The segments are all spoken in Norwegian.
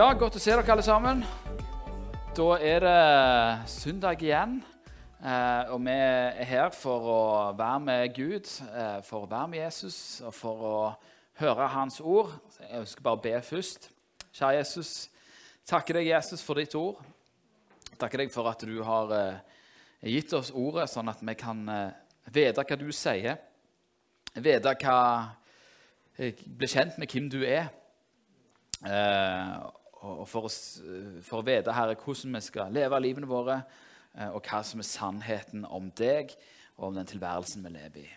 Ja, godt å se dere alle sammen. Da er det søndag igjen. Eh, og vi er her for å være med Gud, eh, for å være med Jesus og for å høre Hans ord. Jeg skal bare be først. Kjære Jesus, takker deg, Jesus, for ditt ord. Takker deg for at du har eh, gitt oss ordet, sånn at vi kan eh, vite hva du sier. Vite hva eh, Bli kjent med hvem du er. Eh, og for, oss, for å vite Herre, hvordan vi skal leve livene våre, eh, og hva som er sannheten om deg og om den tilværelsen vi lever i.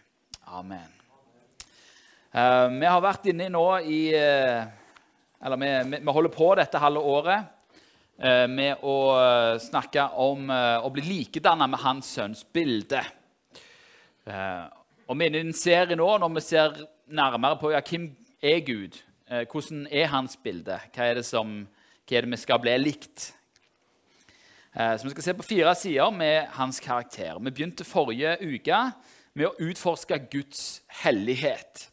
Amen. Eh, vi har vært inne nå i eh, Eller vi, vi, holder på dette halve året eh, med å eh, snakke om eh, å bli likedanna med hans sønns bilde. Eh, og vi er inne i en serie nå når vi ser nærmere på ja, hvem er Gud Eh, hvordan er hans bilde? Hva er det, som, hva er det vi skal bli likt? Eh, så Vi skal se på fire sider med hans karakter. Vi begynte forrige uke med å utforske Guds hellighet.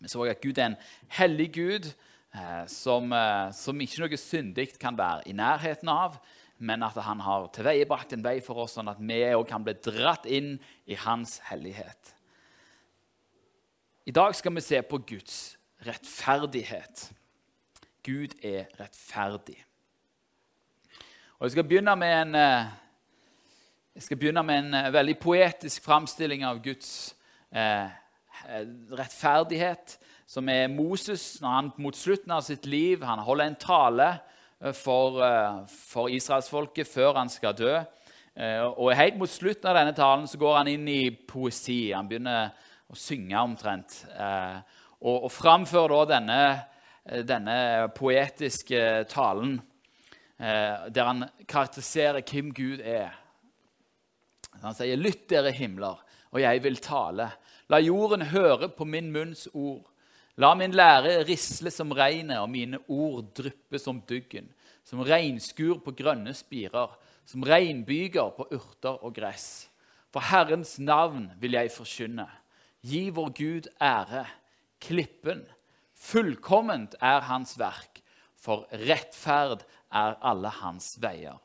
Vi så at Gud er en hellig Gud eh, som, som ikke noe syndig kan være i nærheten av, men at han har tilveiebrakt en vei for oss, sånn at vi òg kan bli dratt inn i hans hellighet. I dag skal vi se på Guds rettferdighet. Gud er rettferdig. Og Jeg skal begynne med en, eh, jeg skal begynne med en eh, veldig poetisk framstilling av Guds eh, rettferdighet, som er Moses når han mot slutten av sitt liv han holder en tale eh, for, for israelsfolket før han skal dø. Og Helt mot slutten av denne talen så går han inn i poesi. Han begynner å synge omtrent. Og, og framfører da denne, denne, poetiske talen eh, der han karakteriserer hvem Gud er. Han sier, 'Lytt, dere himler, og jeg vil tale.' 'La jorden høre på min munns ord.' 'La min lære risle som regnet, og mine ord dryppe som duggen.' 'Som regnskur på grønne spirer, som regnbyger på urter og gress.' For Herrens navn vil jeg forkynne. Gi vår Gud ære klippen. Fullkomment er hans verk, for rettferd er alle hans veier.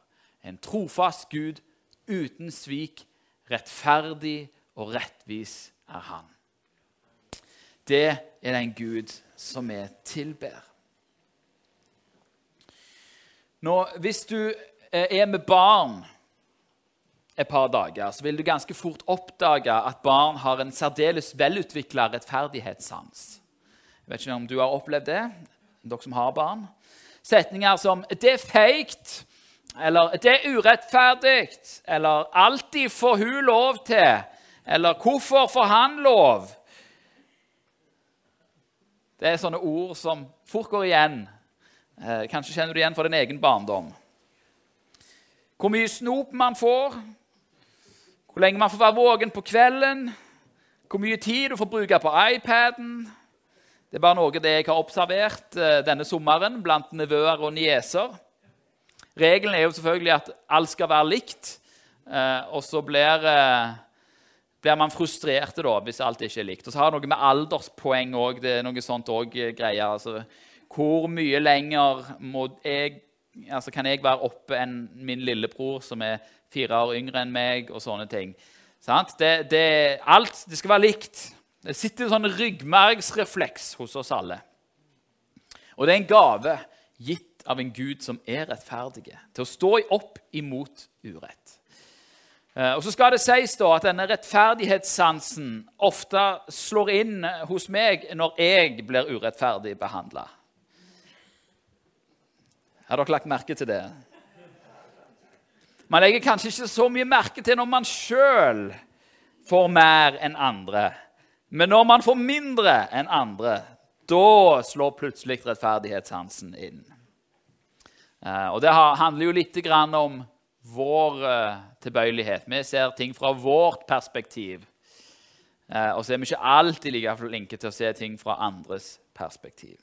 En trofast Gud uten svik, rettferdig og rettvis er han. Det er den Gud som vi tilber. Nå, Hvis du eh, er med barn et par dager, så vil du ganske fort oppdage at barn har en særdeles velutvikla rettferdighetssans. Jeg vet ikke om du har opplevd det, dere som har barn. Setninger som 'Det er feigt', eller 'Det er urettferdig', eller 'Alltid får hun lov til', eller 'Hvorfor får han lov'? Det er sånne ord som fort går igjen. Eh, kanskje kjenner du igjen fra din egen barndom. Hvor mye snop man får, hvor lenge man får være våken på kvelden, hvor mye tid du får bruke på iPaden. Det er bare noe det jeg har observert uh, denne sommeren blant nevøer og nieser. Regelen er jo selvfølgelig at alt skal være likt, uh, og så blir, uh, blir man frustrert da, hvis alt ikke er likt. Og så har det noe med alderspoeng òg. Det er noe sånt òg greier. Altså, hvor mye lenger jeg, altså, kan jeg være oppe enn min lillebror, som er fire år yngre enn meg, og sånne ting. Det, det, alt det skal være likt. Det sitter en sånn ryggmargsrefleks hos oss alle. Og det er en gave gitt av en Gud som er rettferdig, til å stå opp imot urett. Eh, og så skal det sies da at denne rettferdighetssansen ofte slår inn hos meg når jeg blir urettferdig behandla. Har dere lagt merke til det? Man legger kanskje ikke så mye merke til når man sjøl får mer enn andre. Men når man får mindre enn andre, da slår plutselig rettferdighetssansen inn. Eh, og Det handler jo litt om vår eh, tilbøyelighet. Vi ser ting fra vårt perspektiv. Eh, og så er vi ikke alltid like flinke til å se ting fra andres perspektiv.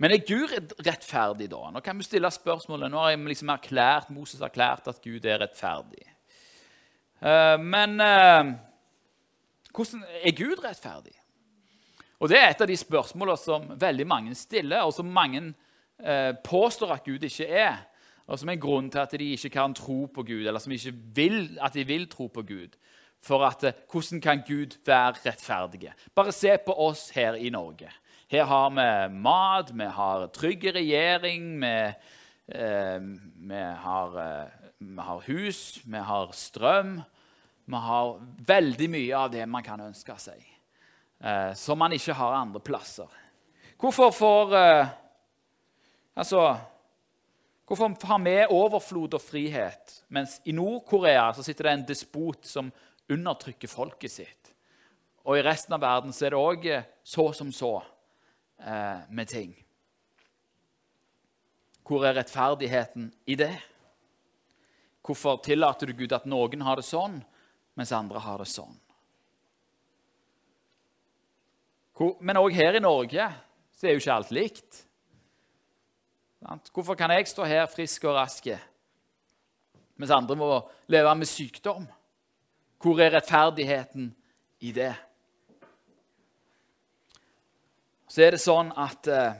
Men er Gud rettferdig, da? Nå kan vi stille spørsmålet. Nå har liksom erklært, Moses erklært at Gud er rettferdig. Men hvordan er Gud rettferdig? Og Det er et av de spørsmålene som veldig mange stiller, og som mange eh, påstår at Gud ikke er. Og som er grunnen til at de ikke kan tro på Gud, eller som ikke vil at de vil tro på Gud. For at, eh, Hvordan kan Gud være rettferdige? Bare se på oss her i Norge. Her har vi mat, vi har trygg regjering, vi, eh, vi, har, eh, vi har hus, vi har strøm. Vi har veldig mye av det man kan ønske seg eh, som man ikke har andre plasser. Hvorfor får eh, Altså Hvorfor har vi overflod og frihet, mens i Nord-Korea sitter det en despot som undertrykker folket sitt? Og i resten av verden så er det òg eh, så som så eh, med ting. Hvor er rettferdigheten i det? Hvorfor tillater du Gud at noen har det sånn, mens andre har det sånn? Men òg her i Norge så er jo ikke alt likt. Hvorfor kan jeg stå her frisk og rask, mens andre må leve med sykdom? Hvor er rettferdigheten i det? Så er det sånn at eh,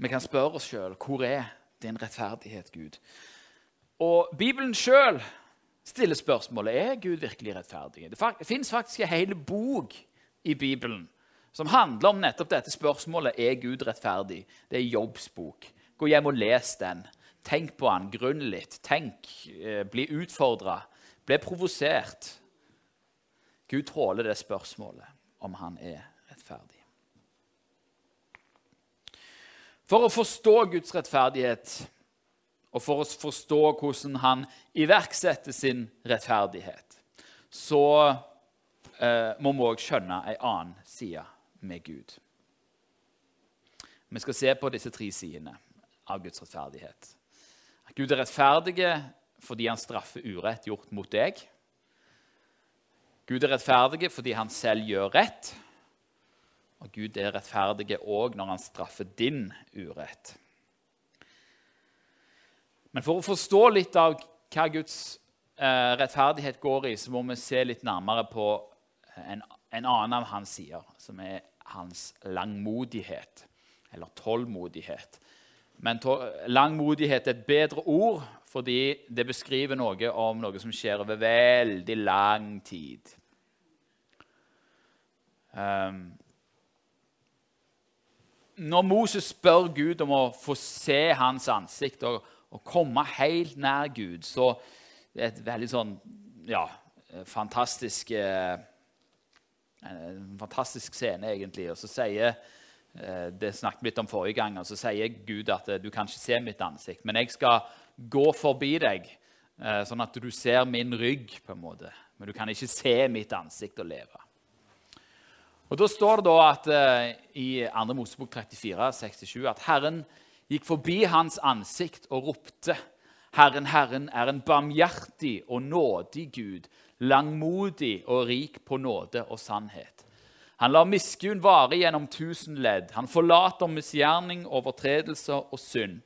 vi kan spørre oss sjøl hvor er din rettferdighet, Gud? Og Bibelen sjøl stiller spørsmålet er Gud virkelig rettferdig. Det fins faktisk en hel bok i Bibelen som handler om nettopp dette spørsmålet er Gud rettferdig. Det er Jobbs bok. Gå hjem og les den. Tenk på den, grunn litt. Tenk, eh, Bli utfordra. Bli provosert. Gud tåler det spørsmålet om han er rettferdig. For å forstå Guds rettferdighet og for å forstå hvordan han iverksetter sin rettferdighet, så eh, må vi òg skjønne ei annen side med Gud. Vi skal se på disse tre sidene av Guds rettferdighet. Gud er rettferdig fordi han straffer urett gjort mot deg. Gud er rettferdig fordi han selv gjør rett. Og Gud er rettferdig òg når han straffer din urett. Men for å forstå litt av hva Guds eh, rettferdighet går i, så må vi se litt nærmere på en, en annen av hans sider, som er hans langmodighet, eller tålmodighet. Men langmodighet er et bedre ord fordi det beskriver noe om noe som skjer over veldig lang tid. Um, når Moses spør Gud om å få se hans ansikt og, å komme helt nær Gud, så det er et veldig sånn ja, fantastisk eh, En fantastisk scene, egentlig. Og så sier eh, Det snakket vi litt om forrige gang. og Så sier Gud at eh, du kan ikke se mitt ansikt, men jeg skal gå forbi deg, sånn at du ser min rygg, på en måte. Men du kan ikke se mitt ansikt og leve. Og Da står det da at i 2. Mosebok 34, 67 at Herren gikk forbi hans ansikt og ropte, Herren, Herren er en barmhjertig og nådig Gud, langmodig og rik på nåde og sannhet. Han lar miskunn vare gjennom tusen ledd. Han forlater misgjerning, overtredelser og synd.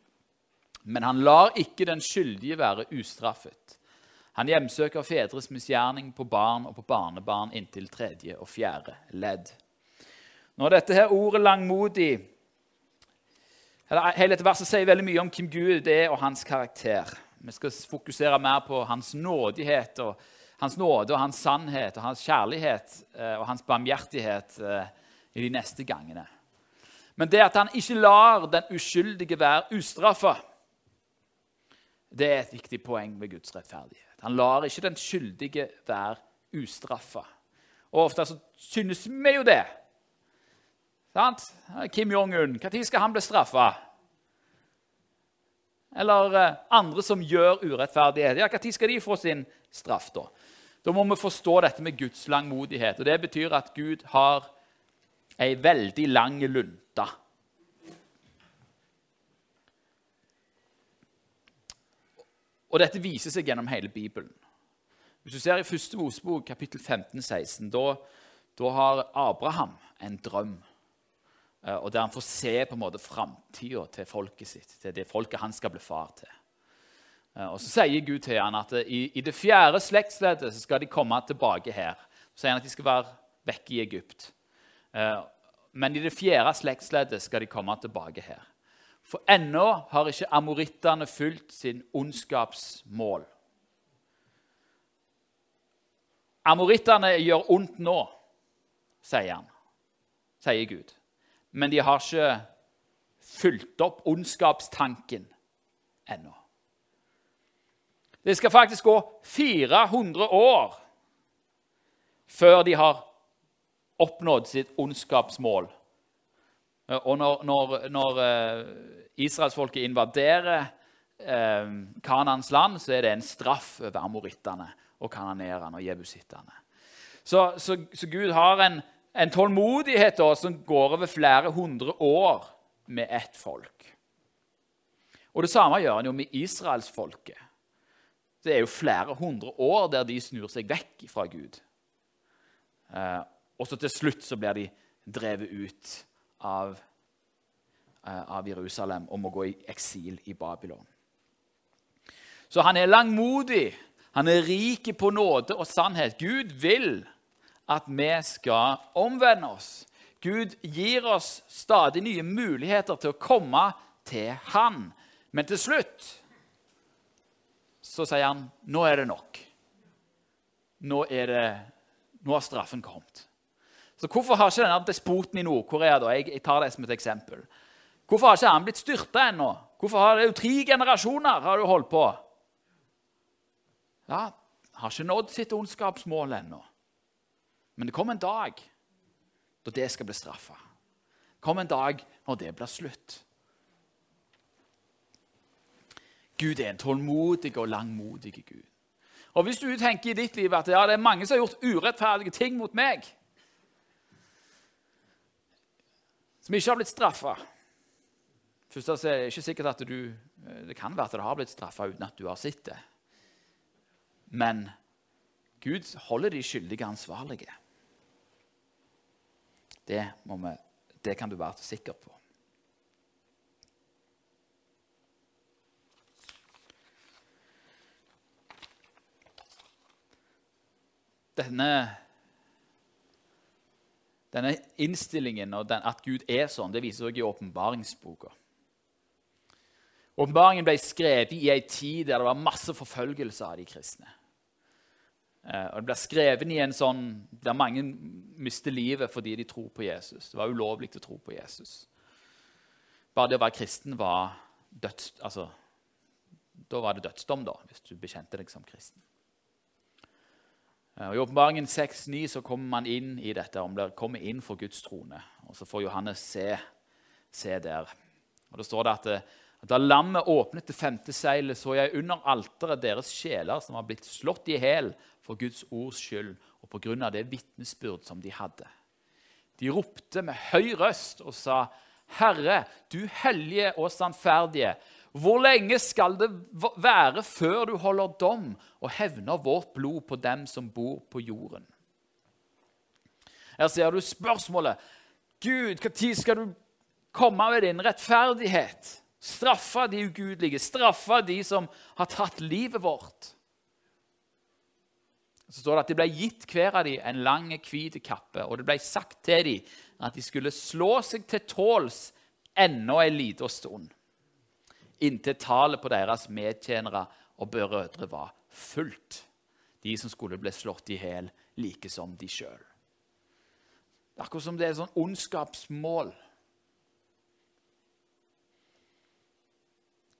Men han lar ikke den skyldige være ustraffet. Han hjemsøker fedres misgjerning på barn og på barnebarn inntil tredje og fjerde ledd. Når dette her ordet langmodig Hele dette verset sier veldig mye om hvem Gud er og hans karakter. Vi skal fokusere mer på hans nådighet og hans nåde og hans sannhet og hans kjærlighet eh, og hans barmhjertighet eh, i de neste gangene. Men det at han ikke lar den uskyldige være ustraffa, det er et viktig poeng ved Guds rettferdighet. Han lar ikke den skyldige være ustraffa. Og ofte så synes vi jo det. Sant? Kim Jong-un, når skal han bli straffa? Eller eh, andre som gjør urettferdighet. Ja, Når skal de få sin straff? Da Da må vi forstå dette med Guds langmodighet. og Det betyr at Gud har ei veldig lang lunte. Og dette viser seg gjennom hele Bibelen. Hvis du ser i 1. Mosebok, kapittel 15-16, da, da har Abraham en drøm. Eh, og der han får se på en måte framtida til folket sitt, til det folket han skal bli far til. Eh, og Så sier Gud til han at i, i det fjerde slektsleddet skal de komme tilbake her. Så sier han at de skal være vekk i Egypt. Eh, men i det fjerde slektsleddet skal de komme tilbake her. For ennå har ikke amorittene fulgt sin ondskapsmål. Amorittene gjør ondt nå, sier han, sier Gud. Men de har ikke fulgt opp ondskapstanken ennå. Det skal faktisk gå 400 år før de har oppnådd sitt ondskapsmål. Og når, når, når eh, israelsfolket invaderer eh, Kanans land, så er det en straff over amorittene og kananerene og jebusittene. Så, så, så, Gud har en, en tålmodighet da, som går over flere hundre år med ett folk. Og Det samme gjør han jo med israelsfolket. Det er jo flere hundre år der de snur seg vekk fra Gud. Eh, og så til slutt så blir de drevet ut av, eh, av Jerusalem og må gå i eksil i Babylon. Så han er langmodig. Han er rik på nåde og sannhet. Gud vil at vi skal omvende oss. Gud gir oss stadig nye muligheter til å komme til Han. Men til slutt så sier han nå er det nok. Nå, er det, nå har straffen kommet. Så Hvorfor har ikke denne despoten i Nord-Korea da, jeg, jeg, tar det som et eksempel, hvorfor har ikke han blitt styrta ennå? Hvorfor har det jo Tre generasjoner har du holdt på. Ja, Har ikke nådd sitt ondskapsmål ennå. Men det kommer en dag da det skal bli straffa. Det kommer en dag når det blir slutt. Gud er en tålmodig og langmodig Gud. Og Hvis du tenker i ditt liv at ja, det er mange som har gjort urettferdige ting mot meg, som ikke har blitt straffa Først er det ikke sikkert at du, Det kan være at det har blitt straffa uten at du har sett det. Men Gud holder de skyldige ansvarlige. Det, vi, det kan du være sikker på. denne, denne innstillingen og den, at Gud er sånn, det viser også i åpenbaringsboka. Åpenbaringen ble skrevet i ei tid der det var masse forfølgelse av de kristne. Eh, og Det ble skrevet i en sånn der mange mister livet fordi de tror på Jesus. Det var ulovlig å tro på Jesus. Bare det å være kristen var døds... Altså, da var det dødsdom, da, hvis du bekjente deg som kristen. Og I Åpenbaringen 6,9 så kommer man inn i dette, om det kommer inn for Guds trone. Og Så får Johannes se, se der. Og Da står det at, at da lammet åpnet det femte seilet, så jeg under alteret deres sjeler som var blitt slått i hjel for Guds ords skyld og pga. det vitnesbyrd som de hadde. De ropte med høy røst og sa, 'Herre, du hellige og sannferdige.' Hvor lenge skal det være før du holder dom og hevner vårt blod på dem som bor på jorden? Her ser du spørsmålet. Gud, når skal du komme med din rettferdighet? Straffe de ugudelige, straffe de som har tatt livet vårt. Så står det at det ble gitt hver av dem en lang, hvit kappe, og det ble sagt til dem at de skulle slå seg til tåls ennå en liten stund inntil tallet på deres medtjenere og brødre var fullt. De som skulle bli slått i hjel, like som de sjøl. Akkurat som det er et sånn ondskapsmål.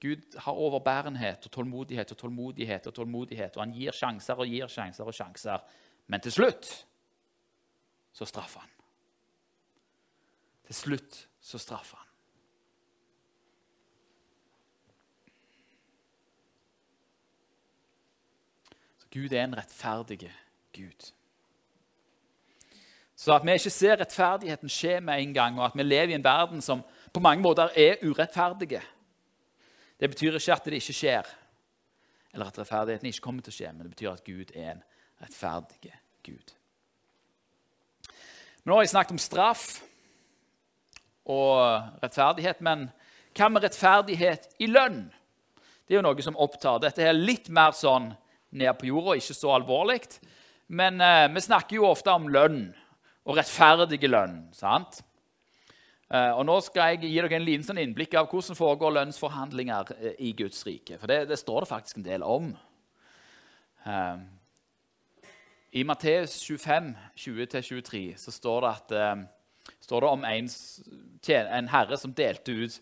Gud har overbærenhet og tålmodighet og tålmodighet, og tålmodighet, og han gir sjanser og gir sjanser og sjanser. Men til slutt så straffer han. Til slutt så straffer han. Gud er en rettferdig Gud. Så at vi ikke ser rettferdigheten skje med en gang, og at vi lever i en verden som på mange måter er urettferdige, det betyr ikke at det ikke skjer, eller at rettferdigheten ikke kommer til å skje, men det betyr at Gud er en rettferdig Gud. Men nå har jeg snakket om straff og rettferdighet, men hva med rettferdighet i lønn? Det er jo noe som opptar. Dette er litt mer sånn ned på jorda, ikke så alvorlig. Men eh, vi snakker jo ofte om lønn. og rettferdige lønn. sant? Eh, og Nå skal jeg gi dere en liten sånn innblikk av hvordan foregår lønnsforhandlinger eh, i Guds rike. For det, det står det faktisk en del om. Eh, I Matteus 25, 20-23 så står det, at, står det om en, en, herre som delte ut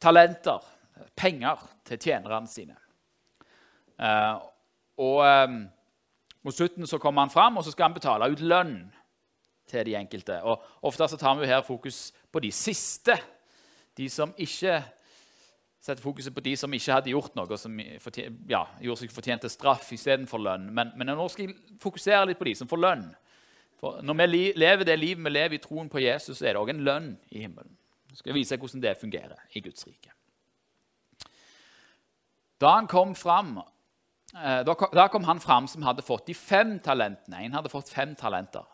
talenter, penger, til tjenerne sine. Og Mot slutten så kommer han fram og så skal han betale ut lønn til de enkelte. Og Ofte så tar vi her fokus på de siste. De som ikke setter fokuset på de som ikke hadde gjort noe, som ja, gjorde seg fortjent til straff istedenfor lønn. Men, men nå skal jeg fokusere litt på de som får lønn. For når vi lever det livet vi lever i troen på Jesus, så er det òg en lønn i himmelen. Jeg skal vise hvordan det fungerer i Guds rike. Da han kom fram, eh, da kom han fram som hadde fått de fem talentene. En hadde fått fem talenter.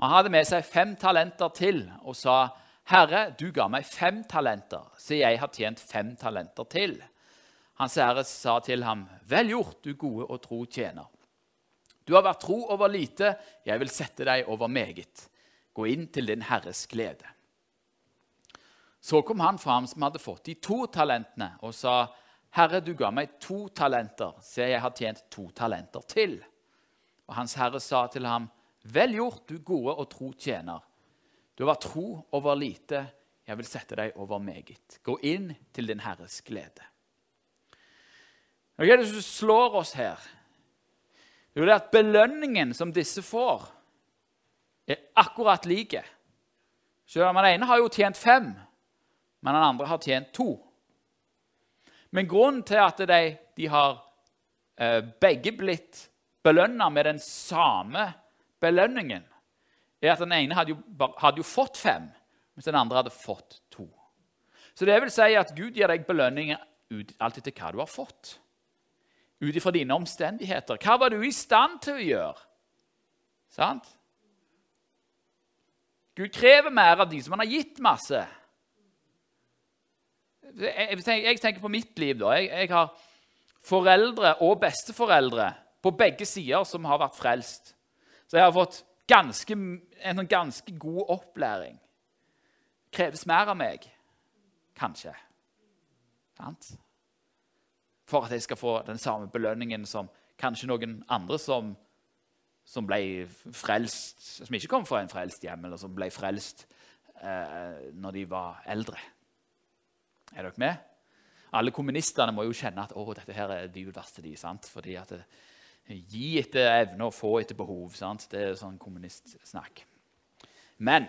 Han hadde med seg fem talenter til og sa, 'Herre, du ga meg fem talenter, så jeg har tjent fem talenter til.' Hans herre sa til ham, 'Vel gjort, du gode og tro tjener.' 'Du har vært tro over lite, jeg vil sette deg over meget.' 'Gå inn til din herres glede.' Så kom han fram som hadde fått de to talentene, og sa, 'Herre, du ga meg to talenter, så jeg har tjent to talenter til.' Og Hans herre sa til ham, Vel gjort, du gode og tro tjener. Du vært tro over lite, jeg vil sette deg over meget. Gå inn til din Herres glede. Hva er det som slår oss her? Jo, det er at belønningen som disse får, er akkurat like. Den ene har jo tjent fem, men den andre har tjent to. Men grunnen til at de, de har eh, begge blitt belønna med den samme belønningen er at den ene hadde jo, hadde jo, fått fem, mens den andre hadde fått to. Så det vil si at Gud gir deg belønninger ut alt etter hva du har fått. Ut ifra dine omstendigheter. Hva var du i stand til å gjøre? Sant? Gud krever mer av de som han har gitt masse. Jeg, jeg tenker på mitt liv. da. Jeg, jeg har foreldre og besteforeldre på begge sider som har vært frelst. Så jeg har fått ganske, en sånn ganske god opplæring. Kreves mer av meg, kanskje. Sant? For at jeg skal få den samme belønningen som kanskje noen andre som, som ble frelst, som ikke kom fra en frelst hjem, eller som ble frelst eh, når de var eldre. Er dere med? Alle kommunistene må jo kjenne at å, dette her er det verste de, sant? fordi at det, Gi etter evne og få etter behov. Sant? Det er sånn kommunistsnakk. Men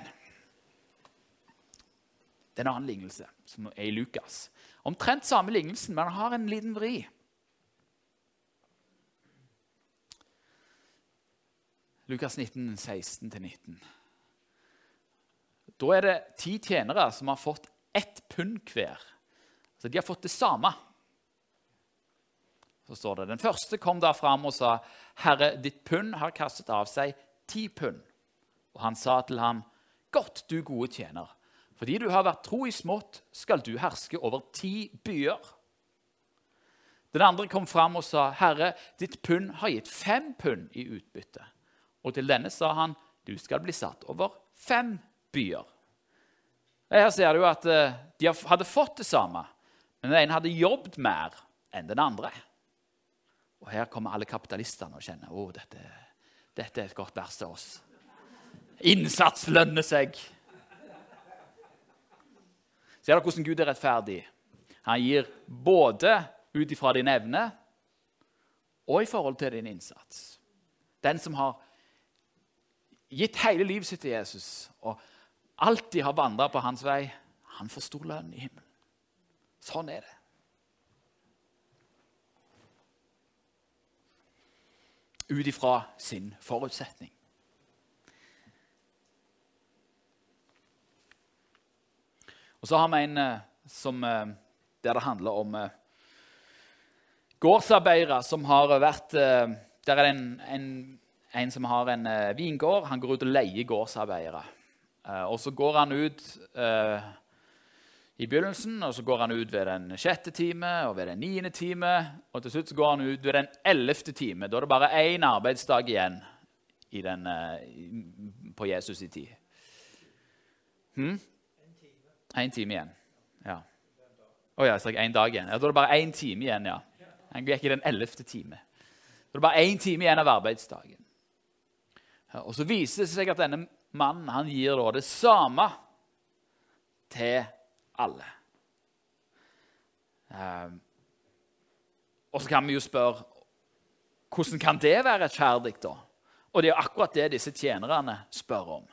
det er en annen lignelse som er i Lukas. Omtrent samme lignelsen, men han har en liten vri. Lukas 19, 16-19. Da er det ti tjenere som har fått ett pund hver. Altså, de har fått det samme så står det, Den første kom da fram og sa, 'Herre, ditt pund har kastet av seg ti pund.' Og han sa til ham, 'Godt, du gode tjener.' Fordi du har vært tro i smått, skal du herske over ti byer. Den andre kom fram og sa, 'Herre, ditt pund har gitt fem pund i utbytte.' Og til denne sa han, 'Du skal bli satt over fem byer.' Her ser du at eh, de hadde fått det samme, men den ene hadde jobbet mer enn den andre. Og her kommer alle kapitalistene og kjenner å, dette, dette er et godt vers til oss. Innsats lønner seg. Ser dere hvordan Gud er rettferdig? Han gir både ut ifra din evne og i forhold til din innsats. Den som har gitt hele livet sitt til Jesus og alltid har vandra på hans vei, han får stor lønn i himmelen. Sånn er det. Ut ifra sin forutsetning. Og så har vi en eh, som, eh, der det handler om eh, gårdsarbeidere som har vært Der er det en, en, en som har en vingård. Han går ut og leier gårdsarbeidere. Og så går han ut i begynnelsen, og så går han ut ved den sjette time og ved den niende time. Og til slutt så går han ut ved den ellevte time. Da er det bare én arbeidsdag igjen den, eh, på Jesus' i tid. Hm? Én time igjen. Ja. Å ja, så er én dag igjen. Ja, Da er det bare én time igjen, ja. Han gikk i den ellevte time. Da er det bare én time igjen av arbeidsdagen. Ja, og Så viser det seg at denne mannen han gir da det samme til alle. Um, og så kan vi jo spørre hvordan kan det være rettferdig, da? Og det er akkurat det disse tjenerne spør om.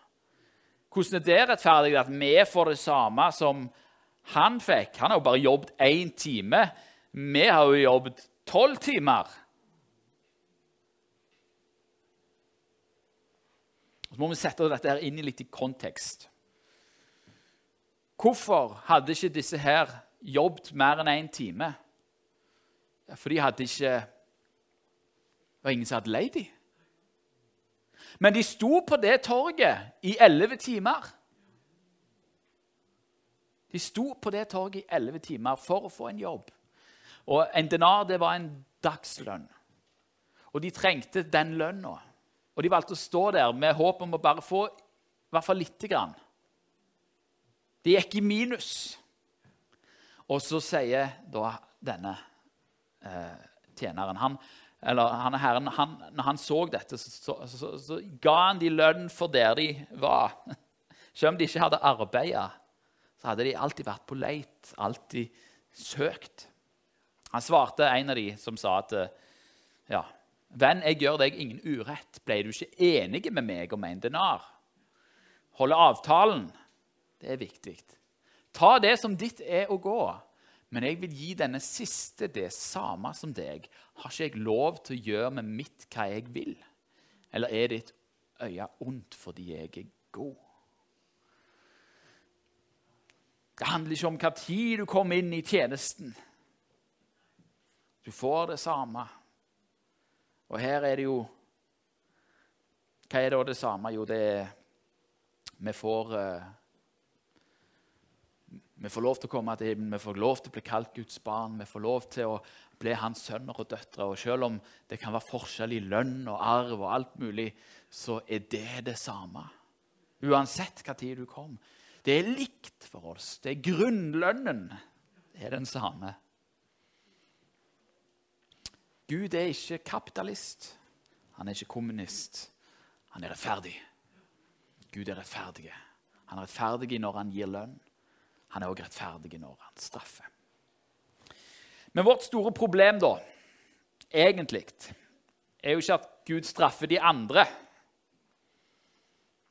Hvordan er det rettferdig at vi får det samme som han fikk? Han har jo bare jobbet én time. Vi har jo jobbet tolv timer. Så må vi sette dette her inn i litt i kontekst. Hvorfor hadde ikke disse her jobbet mer enn én time? Ja, for de hadde ikke Det var ingen som hadde leid dem. Men de sto på det torget i elleve timer. De sto på det torget i elleve timer for å få en jobb. Og En denar det var en dagslønn. Og de trengte den lønna. Og de valgte å stå der med håp om å bare få i hvert fall lite grann. De gikk i minus. Og så sier da denne eh, tjeneren han, eller han herren, han, Når han så dette, så, så, så, så, ga han de lønn for der de var. Selv om de ikke hadde arbeida, så hadde de alltid vært på leit, alltid søkt. Han svarte en av de som sa at ja, Venn, jeg gjør deg ingen urett. Ble du ikke enig med meg om en denar? Holde avtalen, det er viktig. Ta det som ditt er å gå. Men jeg vil gi denne siste det samme som deg. Har ikke jeg lov til å gjøre med mitt hva jeg vil? Eller er ditt øye ondt fordi jeg er god? Det handler ikke om hva tid du kommer inn i tjenesten. Du får det samme. Og her er det jo Hva er da det samme? Jo, det er Vi får uh, vi får lov til å komme til himmelen, vi får lov til å bli kalt Guds barn. Vi får lov til å bli hans sønner og døtre. Og selv om det kan være forskjell i lønn og arv, og alt mulig, så er det det samme. Uansett hva tid du kom. Det er likt for oss. Det er grunnlønnen. Det er den samme. Gud er ikke kapitalist. Han er ikke kommunist. Han er rettferdig. Gud er rettferdig. Han er rettferdig når han gir lønn. Han er også rettferdig når han straffer. Men vårt store problem, da, egentlig, er jo ikke at Gud straffer de andre.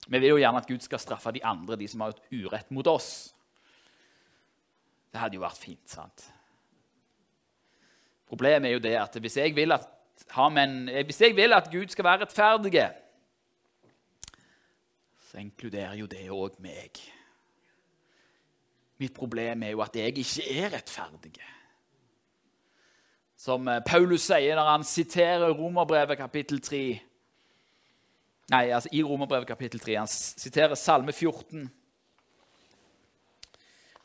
Vi vil jo gjerne at Gud skal straffe de andre, de som har gjort urett mot oss. Det hadde jo vært fint, sant? Problemet er jo det at hvis jeg vil at, en, hvis jeg vil at Gud skal være rettferdig, så inkluderer jo det òg meg. Mitt problem er jo at jeg ikke er rettferdig. Som eh, Paulus sier når han siterer Romerbrevet kapittel 3. Nei, altså i Romerbrevet kapittel 3. Han siterer Salme 14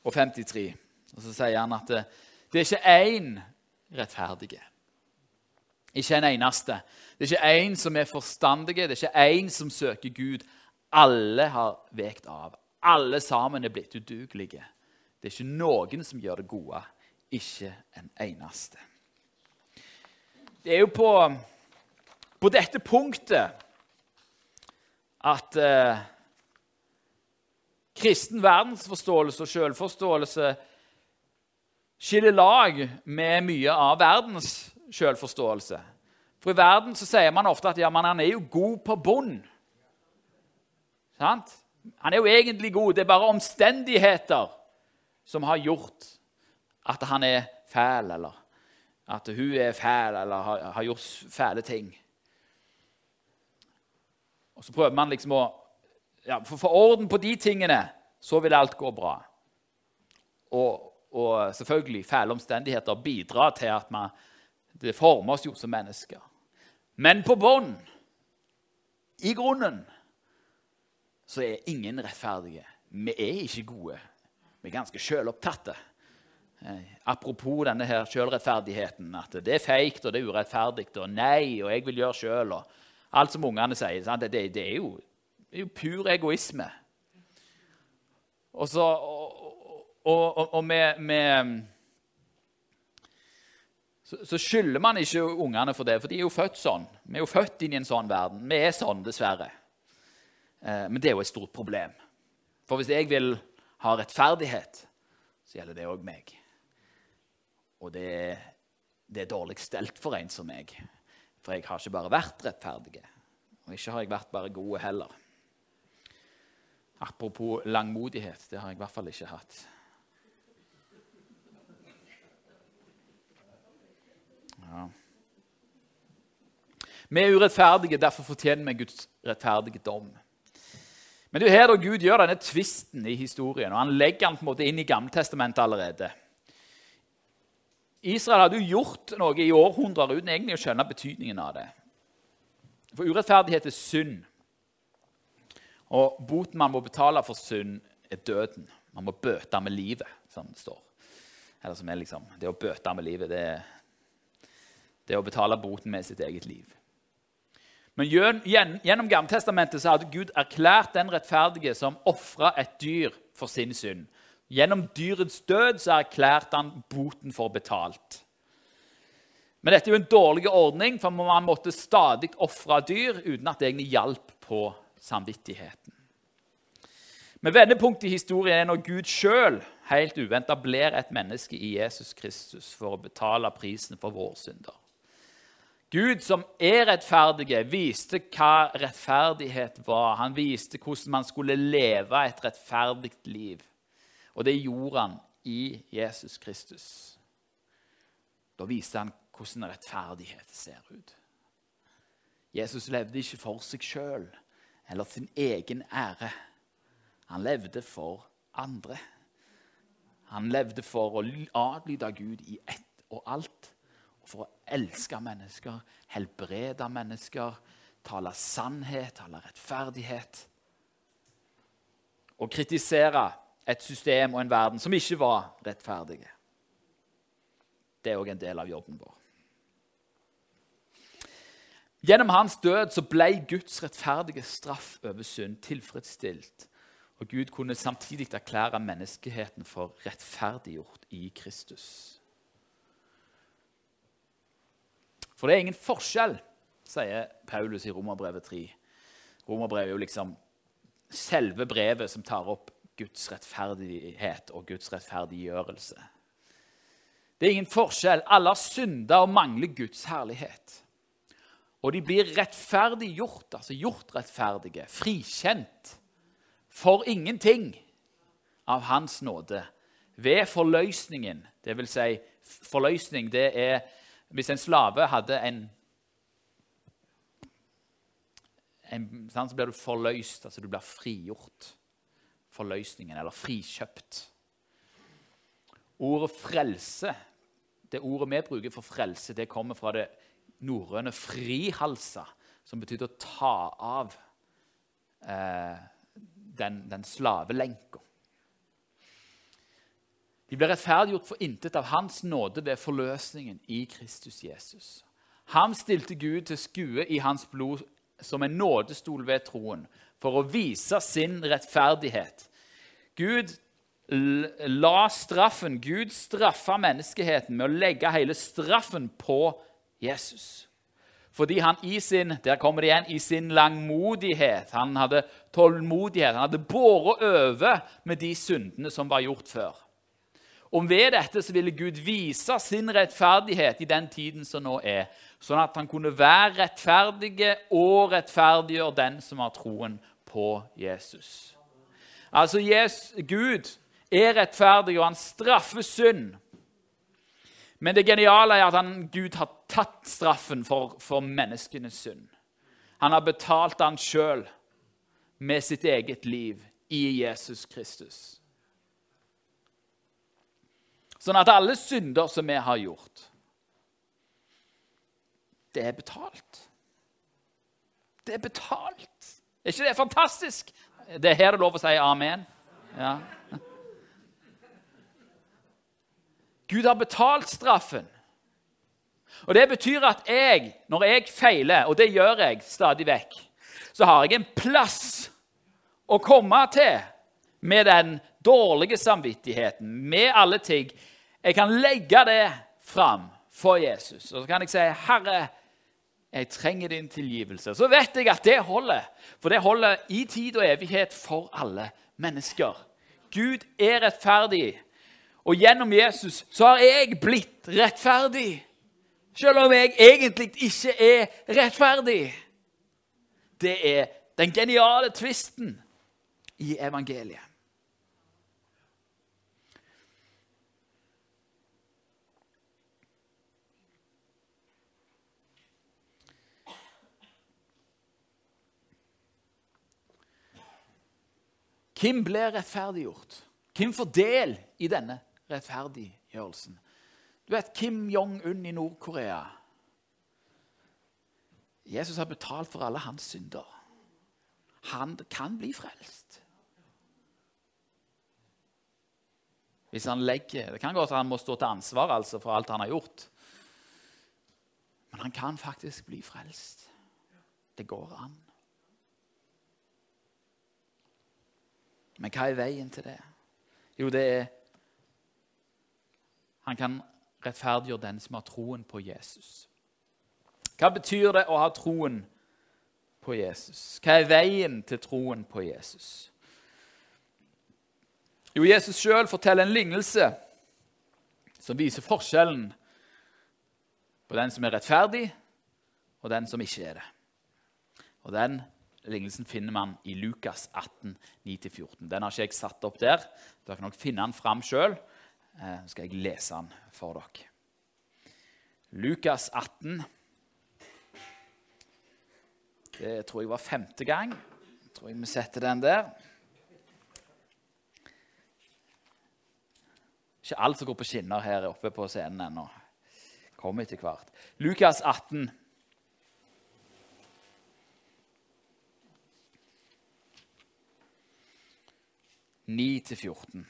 og 53. Og Så sier han at det, det er ikke én rettferdige. Ikke en eneste. Det er ikke én som er forstandige, det er ikke én som søker Gud. Alle har vekt av. Alle sammen er blitt udugelige. Det er ikke noen som gjør det gode, ikke en eneste. Det er jo på, på dette punktet at eh, kristen verdensforståelse og selvforståelse skiller lag med mye av verdens selvforståelse. For i verden så sier man ofte at ja, men han er jo god på bunn. Sant? Han er jo egentlig god, det er bare omstendigheter som har gjort at han er fæl, eller at hun er fæl, eller har, har gjort fæle ting. Og Så prøver man liksom å ja, For å få orden på de tingene, så vil alt gå bra. Og, og selvfølgelig, fæle omstendigheter bidrar til at man, det former oss jo som mennesker. Men på bånn, i grunnen, så er ingen rettferdige. Vi er ikke gode. Vi er ganske sjølopptatte. Eh, apropos denne her sjølrettferdigheten. At det er feigt og det er urettferdig og nei og jeg vil gjøre sjøl. Alt som ungene sier. Det, det, det, er jo, det, er jo, pur egoisme. Og, så, og, og, og med, med så, så skylder man ikke ungene for det, for de er jo født sånn. Vi er jo født inn i en sånn verden. Vi er sånn, dessverre. Eh, men det er jo et stort problem. For hvis jeg vil ha rettferdighet, så gjelder det òg meg. Og det, det er dårlig stelt for en som meg. For jeg har ikke bare vært rettferdig, og ikke har jeg vært bare gode heller. Apropos langmodighet, det har jeg i hvert fall ikke hatt. Ja. Vi er urettferdige, derfor fortjener vi Guds rettferdige dom. Men det er her da Gud gjør denne tvisten i historien, og han legger den på en måte inn i Gammeltestamentet allerede. Israel hadde jo gjort noe i århundrer uten egentlig å skjønne betydningen av det. For urettferdighet er synd. Og boten man må betale for synd, er døden. Man må bøte med livet, som det står. Eller som er liksom, Det å bøte med livet, det er det er å betale boten med sitt eget liv. Men gjennom Gammeltestamentet hadde Gud erklært den rettferdige som ofra et dyr for sin synd. Gjennom dyrets død så erklærte han boten for betalt. Men dette er jo en dårlig ordning, for man måtte stadig ofre dyr uten at det egentlig hjalp på samvittigheten. Men vendepunktet i historien er når Gud sjøl helt uventa blir et menneske i Jesus Kristus for å betale prisen for våre synder. Gud, som er rettferdige, viste hva rettferdighet var. Han viste hvordan man skulle leve et rettferdig liv. Og det gjorde han i Jesus Kristus. Da viste han hvordan rettferdighet ser ut. Jesus levde ikke for seg sjøl eller sin egen ære. Han levde for andre. Han levde for å adlyde Gud i ett og alt for å elske mennesker, helbrede mennesker, tale sannhet, tale rettferdighet. Og kritisere et system og en verden som ikke var rettferdige. Det er òg en del av jobben vår. Gjennom hans død så ble Guds rettferdige straff over synd tilfredsstilt. Og Gud kunne samtidig erklære menneskeheten for rettferdiggjort i Kristus. For det er ingen forskjell, sier Paulus i Romerbrevet 3. Romerbrevet er jo liksom selve brevet som tar opp Guds rettferdighet og Guds rettferdiggjørelse. Det er ingen forskjell. Alle har synda og mangler Guds herlighet. Og de blir rettferdiggjort, altså gjort rettferdige, frikjent, for ingenting av Hans nåde ved forløsningen. Det vil si, forløsning det er hvis en slave hadde en, en Så blir du forløst, altså du blir frigjort. Forløsningen, eller frikjøpt. Ordet 'frelse', det ordet vi bruker for frelse, det kommer fra det norrøne 'frihalsa', som betyr å ta av eh, den, den slavelenka. De ble rettferdiggjort for intet av Hans nåde ved forløsningen i Kristus Jesus. Ham stilte Gud til skue i hans blod som en nådestol ved troen, for å vise sin rettferdighet. Gud la straffen, Gud straffa menneskeheten med å legge hele straffen på Jesus. Fordi han i sin der kommer det igjen, i sin langmodighet, han hadde tålmodighet, han hadde båret over med de syndene som var gjort før. Og ved dette så ville Gud vise sin rettferdighet i den tiden som nå er, sånn at han kunne være rettferdig og rettferdiggjøre den som har troen på Jesus. Altså, Jesus, Gud er rettferdig, og han straffer synd. Men det geniale er at han, Gud har tatt straffen for, for menneskenes synd. Han har betalt den sjøl med sitt eget liv i Jesus Kristus. Sånn at alle synder som vi har gjort, det er betalt. Det er betalt. Er ikke det fantastisk? Det er her det er lov å si amen. Ja. Gud har betalt straffen. Og Det betyr at jeg, når jeg feiler, og det gjør jeg stadig vekk, så har jeg en plass å komme til med den dårlige samvittigheten, med alle ting, jeg kan legge det fram for Jesus. Og så kan jeg si, 'Herre, jeg trenger din tilgivelse.' Så vet jeg at det holder, for det holder i tid og evighet for alle mennesker. Gud er rettferdig, og gjennom Jesus så har jeg blitt rettferdig. Selv om jeg egentlig ikke er rettferdig. Det er den geniale tvisten i evangeliet. Hvem ble rettferdiggjort? Hvem får del i denne rettferdiggjørelsen? Du vet Kim Jong-un i Nord-Korea. Jesus har betalt for alle hans synder. Han kan bli frelst. Hvis han legger Det kan godt at han må stå til ansvar altså, for alt han har gjort. Men han kan faktisk bli frelst. Det går an. Men hva er veien til det? Jo, det er Han kan rettferdiggjøre den som har troen på Jesus. Hva betyr det å ha troen på Jesus? Hva er veien til troen på Jesus? Jo, Jesus sjøl forteller en lignelse som viser forskjellen på den som er rettferdig, og den som ikke er det. Og Den lignelsen finner man i Lukas 18, 9-14. Den har ikke jeg satt opp der. Dere kan nok finne den fram sjøl. Eh, så skal jeg lese den for dere. Lukas 18. Det tror jeg var femte gang. Jeg tror jeg vi setter den der. Ikke alt som går på skinner her oppe på scenen ennå. Kommer etter hvert. Lukas 18. 9-14.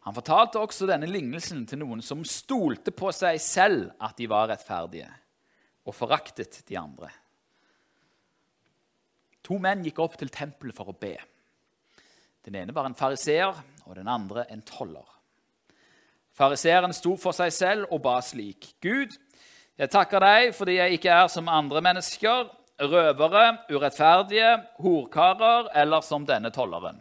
Han fortalte også denne lignelsen til noen som stolte på seg selv at de var rettferdige, og foraktet de andre. To menn gikk opp til tempelet for å be. Den ene var en fariseer, og den andre en toller. Fariseeren sto for seg selv og ba slik.: Gud, jeg takker deg fordi jeg ikke er som andre mennesker, røvere, urettferdige, horkarer eller som denne tolleren.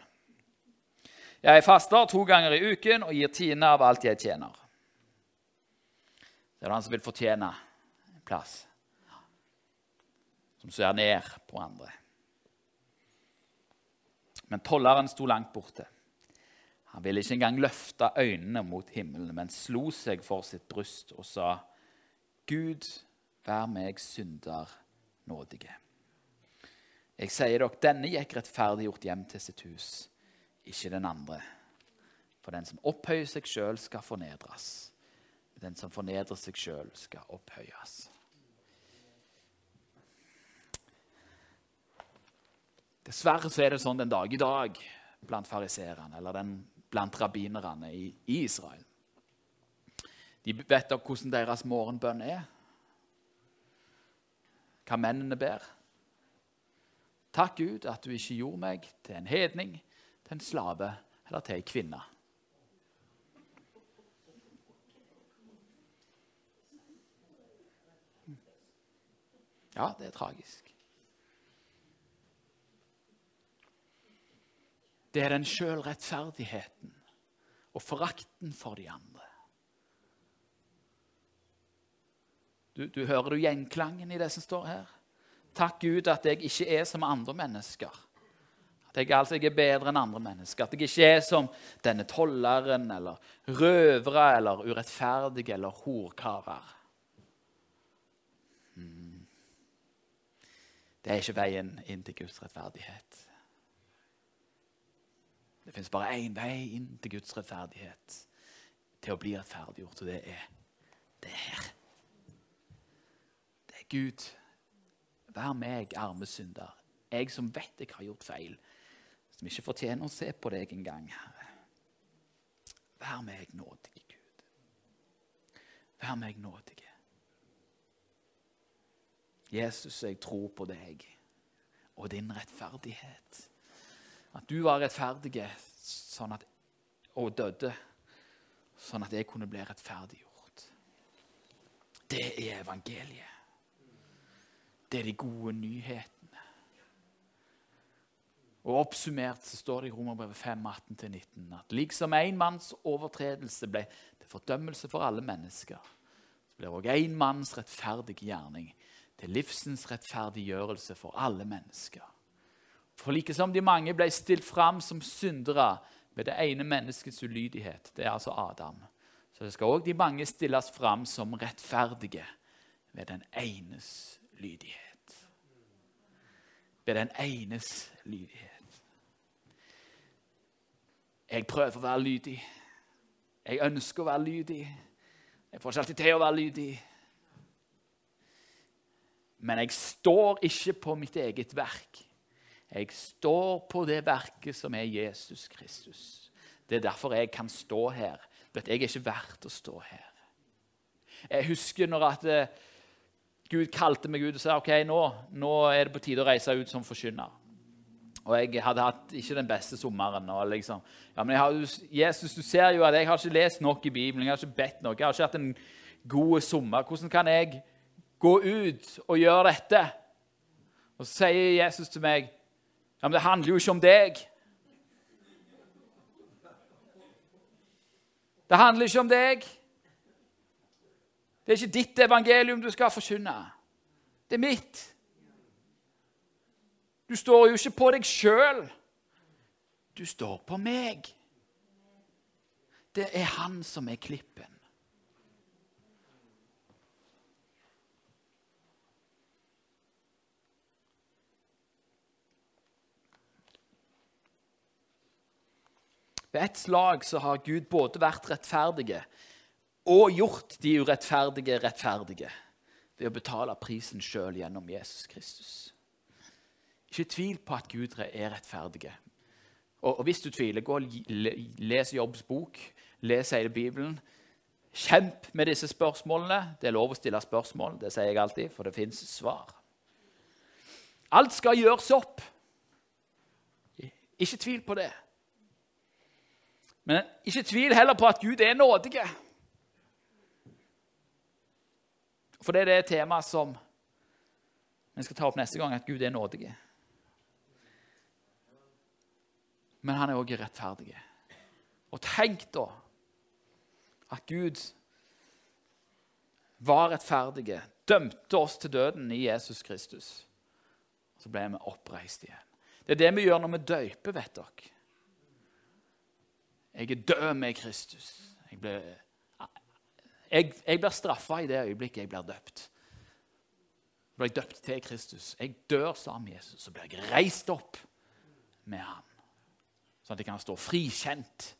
Jeg faster to ganger i uken og gir tiende av alt jeg tjener. Det er han som vil fortjene en plass, som ser ned på andre. Men tolleren sto langt borte. Han ville ikke engang løfte øynene mot himmelen, men slo seg for sitt bryst og sa:" Gud, vær meg synder nådige. Jeg sier dere, denne gikk rettferdiggjort hjem til sitt hus, ikke den andre. For den som opphøyer seg sjøl, skal fornedres. Den som fornedrer seg sjøl, skal opphøyes. Dessverre så er det sånn den dag i dag blant fariserene eller den, blant rabbinerne i, i Israel. De vet om hvordan deres morgenbønn er. Hva mennene ber. Takk, Gud, at du ikke gjorde meg til en hedning, til en slave eller til en kvinne. Ja, det er tragisk. Det er den sjølrettferdigheten og forakten for de andre. Du, du hører du gjenklangen i det som står her? Takk Gud at jeg ikke er som andre mennesker. At jeg altså ikke er bedre enn andre mennesker. At jeg ikke er som denne tolleren eller røvere eller urettferdige eller horkarer. Hmm. Det er ikke veien inn til Guds rettferdighet. Det fins bare én vei inn til Guds rettferdighet, til å bli rettferdiggjort, og det er det her. Gud, vær meg, arme synder, jeg som vet jeg har gjort feil, som ikke fortjener å se på deg engang, Herre. Vær meg nådig, Gud. Vær meg nådig. Jesus, jeg tror på deg og din rettferdighet. At du var rettferdig sånn at, og døde sånn at jeg kunne bli rettferdiggjort. Det er evangeliet. Det er de gode nyhetene. Og Oppsummert så står det i Romerbrevet 5, 18-19 at liksom én manns overtredelse ble til fordømmelse for alle mennesker, så blir òg én manns rettferdige gjerning til livsens rettferdiggjørelse for alle mennesker. For like som de mange ble stilt fram som syndere ved det ene menneskets ulydighet, det er altså Adam, så skal òg de mange stilles fram som rettferdige ved den enes lydighet. Ved den enes lydighet. Jeg prøver å være lydig. Jeg ønsker å være lydig. Jeg får ikke alltid til å være lydig. Men jeg står ikke på mitt eget verk. Jeg står på det verket som er Jesus Kristus. Det er derfor jeg kan stå her. Jeg er ikke verdt å stå her. Jeg husker når at eh, Gud kalte meg ut og sa ok, nå, nå er det på tide å reise ut som forkynner. Og jeg hadde hatt ikke den beste sommeren. Og liksom, ja, men har, Jesus, du ser jo at jeg har ikke lest nok i Bibelen. Jeg har ikke bedt nok. Jeg har ikke hatt en god sommer. Hvordan kan jeg gå ut og gjøre dette? Og så sier Jesus til meg ja, men det handler jo ikke om deg. Det handler ikke om deg. Det er ikke ditt evangelium du skal forkynne. Det er mitt. Du står jo ikke på deg sjøl. Du står på meg. Det er han som er klippen. Ved ett slag så har Gud både vært rettferdige og gjort de urettferdige rettferdige ved å betale prisen sjøl gjennom Jesus Kristus. Ikke tvil på at Gud er rettferdig. Og, og, hvis du tviler, gå og les Jobbs bok, les hele Bibelen. Kjemp med disse spørsmålene. Det er lov å stille spørsmål, det sier jeg alltid, for det fins svar. Alt skal gjøres opp. Ikke tvil på det. Men ikke tvil heller på at Gud er nådig. For det er det temaet som vi skal ta opp neste gang, at Gud er nådig. Men han er òg rettferdig. Og tenk da at Gud var rettferdig, dømte oss til døden i Jesus Kristus. Så ble vi oppreist igjen. Det er det vi gjør når vi døyper, vet dere. Jeg er død med Kristus. Jeg, ble, jeg, jeg blir straffa i det øyeblikket jeg blir døpt. Jeg blir døpt til Kristus. Jeg dør sammen med Jesus, så blir jeg reist opp med ham. Sånn at jeg kan stå frikjent,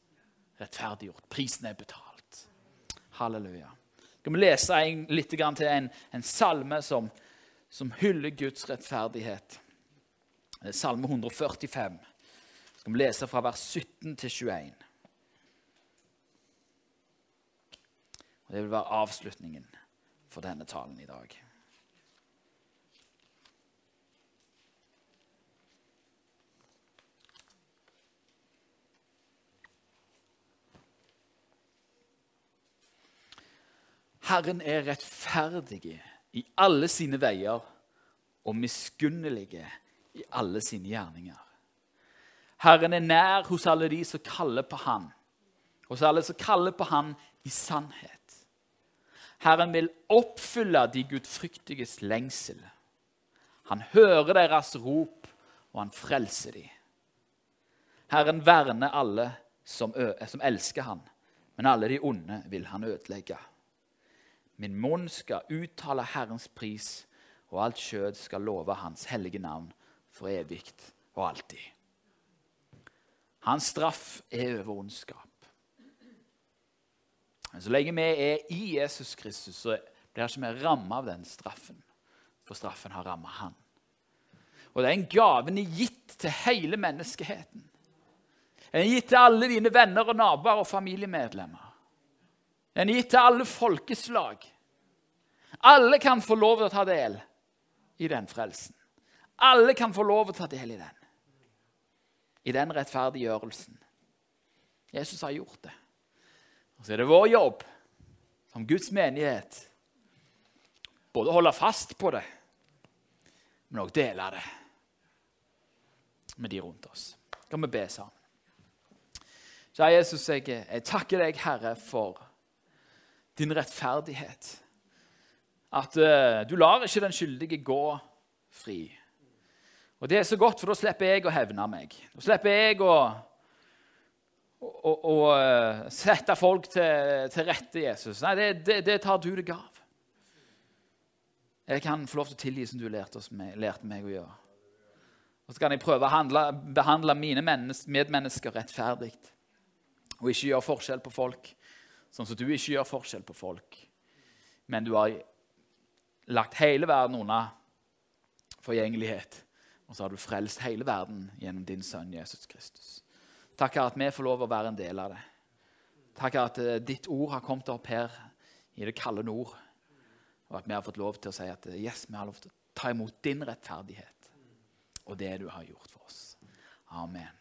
rettferdiggjort. Prisen er betalt. Halleluja. Skal vi lese en, litt til en, en salme som, som hyller Guds rettferdighet? Det er Salme 145. Skal vi lese fra vers 17 til 21. Og Det vil være avslutningen for denne talen i dag. Herren er rettferdig i alle sine veier og miskunnelig i alle sine gjerninger. Herren er nær hos alle de som kaller på Han, hos alle som kaller på Han i sannhet. Herren vil oppfylle de gudfryktiges lengsel. Han hører deres rop, og han frelser dem. Herren verner alle som, som elsker han, men alle de onde vil han ødelegge. Min munn skal uttale Herrens pris, og alt kjød skal love Hans hellige navn for evig og alltid. Hans straff er over ondskap. Så lenge vi er i Jesus Kristus, så blir ikke vi rammet av den straffen. For straffen har rammet han. Og den gaven er gitt til hele menneskeheten. Den er gitt til alle dine venner og naboer og familiemedlemmer. Den er gitt til alle folkeslag. Alle kan få lov til å ta del. i den frelsen. Alle kan få lov til å ta del i den. I den rettferdiggjørelsen. Jesus har gjort det. Og så er det vår jobb som Guds menighet både å holde fast på det, men òg dele det med de rundt oss. Kan vi be sammen? Kjære Jesus, jeg, jeg takker deg, Herre, for din rettferdighet. At uh, du lar ikke den skyldige gå fri. Og det er så godt, for da slipper jeg å hevne meg. Da slipper jeg å, å, å, uh, sette folk til, til, rette, Jesus. Nei, det, det, det, tar du deg av. Jeg kan få lov til å tilgi som du lærte, meg, lærte meg å gjøre. Og så kan jeg prøve å handle, behandle mine medmennesker rettferdig. Og ikke gjøre forskjell på folk, sånn som du ikke gjør forskjell på folk. Men du har lagt hele verden unna forgjengelighet. Og så har du frelst hele verden gjennom din sønn Jesus Kristus. Takk at vi får lov å være en del av det. Takk at eh, ditt ord har kommet opp her i det kalde nord. Og at vi har fått lov til å si at eh, yes, vi har lov til å ta imot din rettferdighet og det du har gjort for oss. Amen.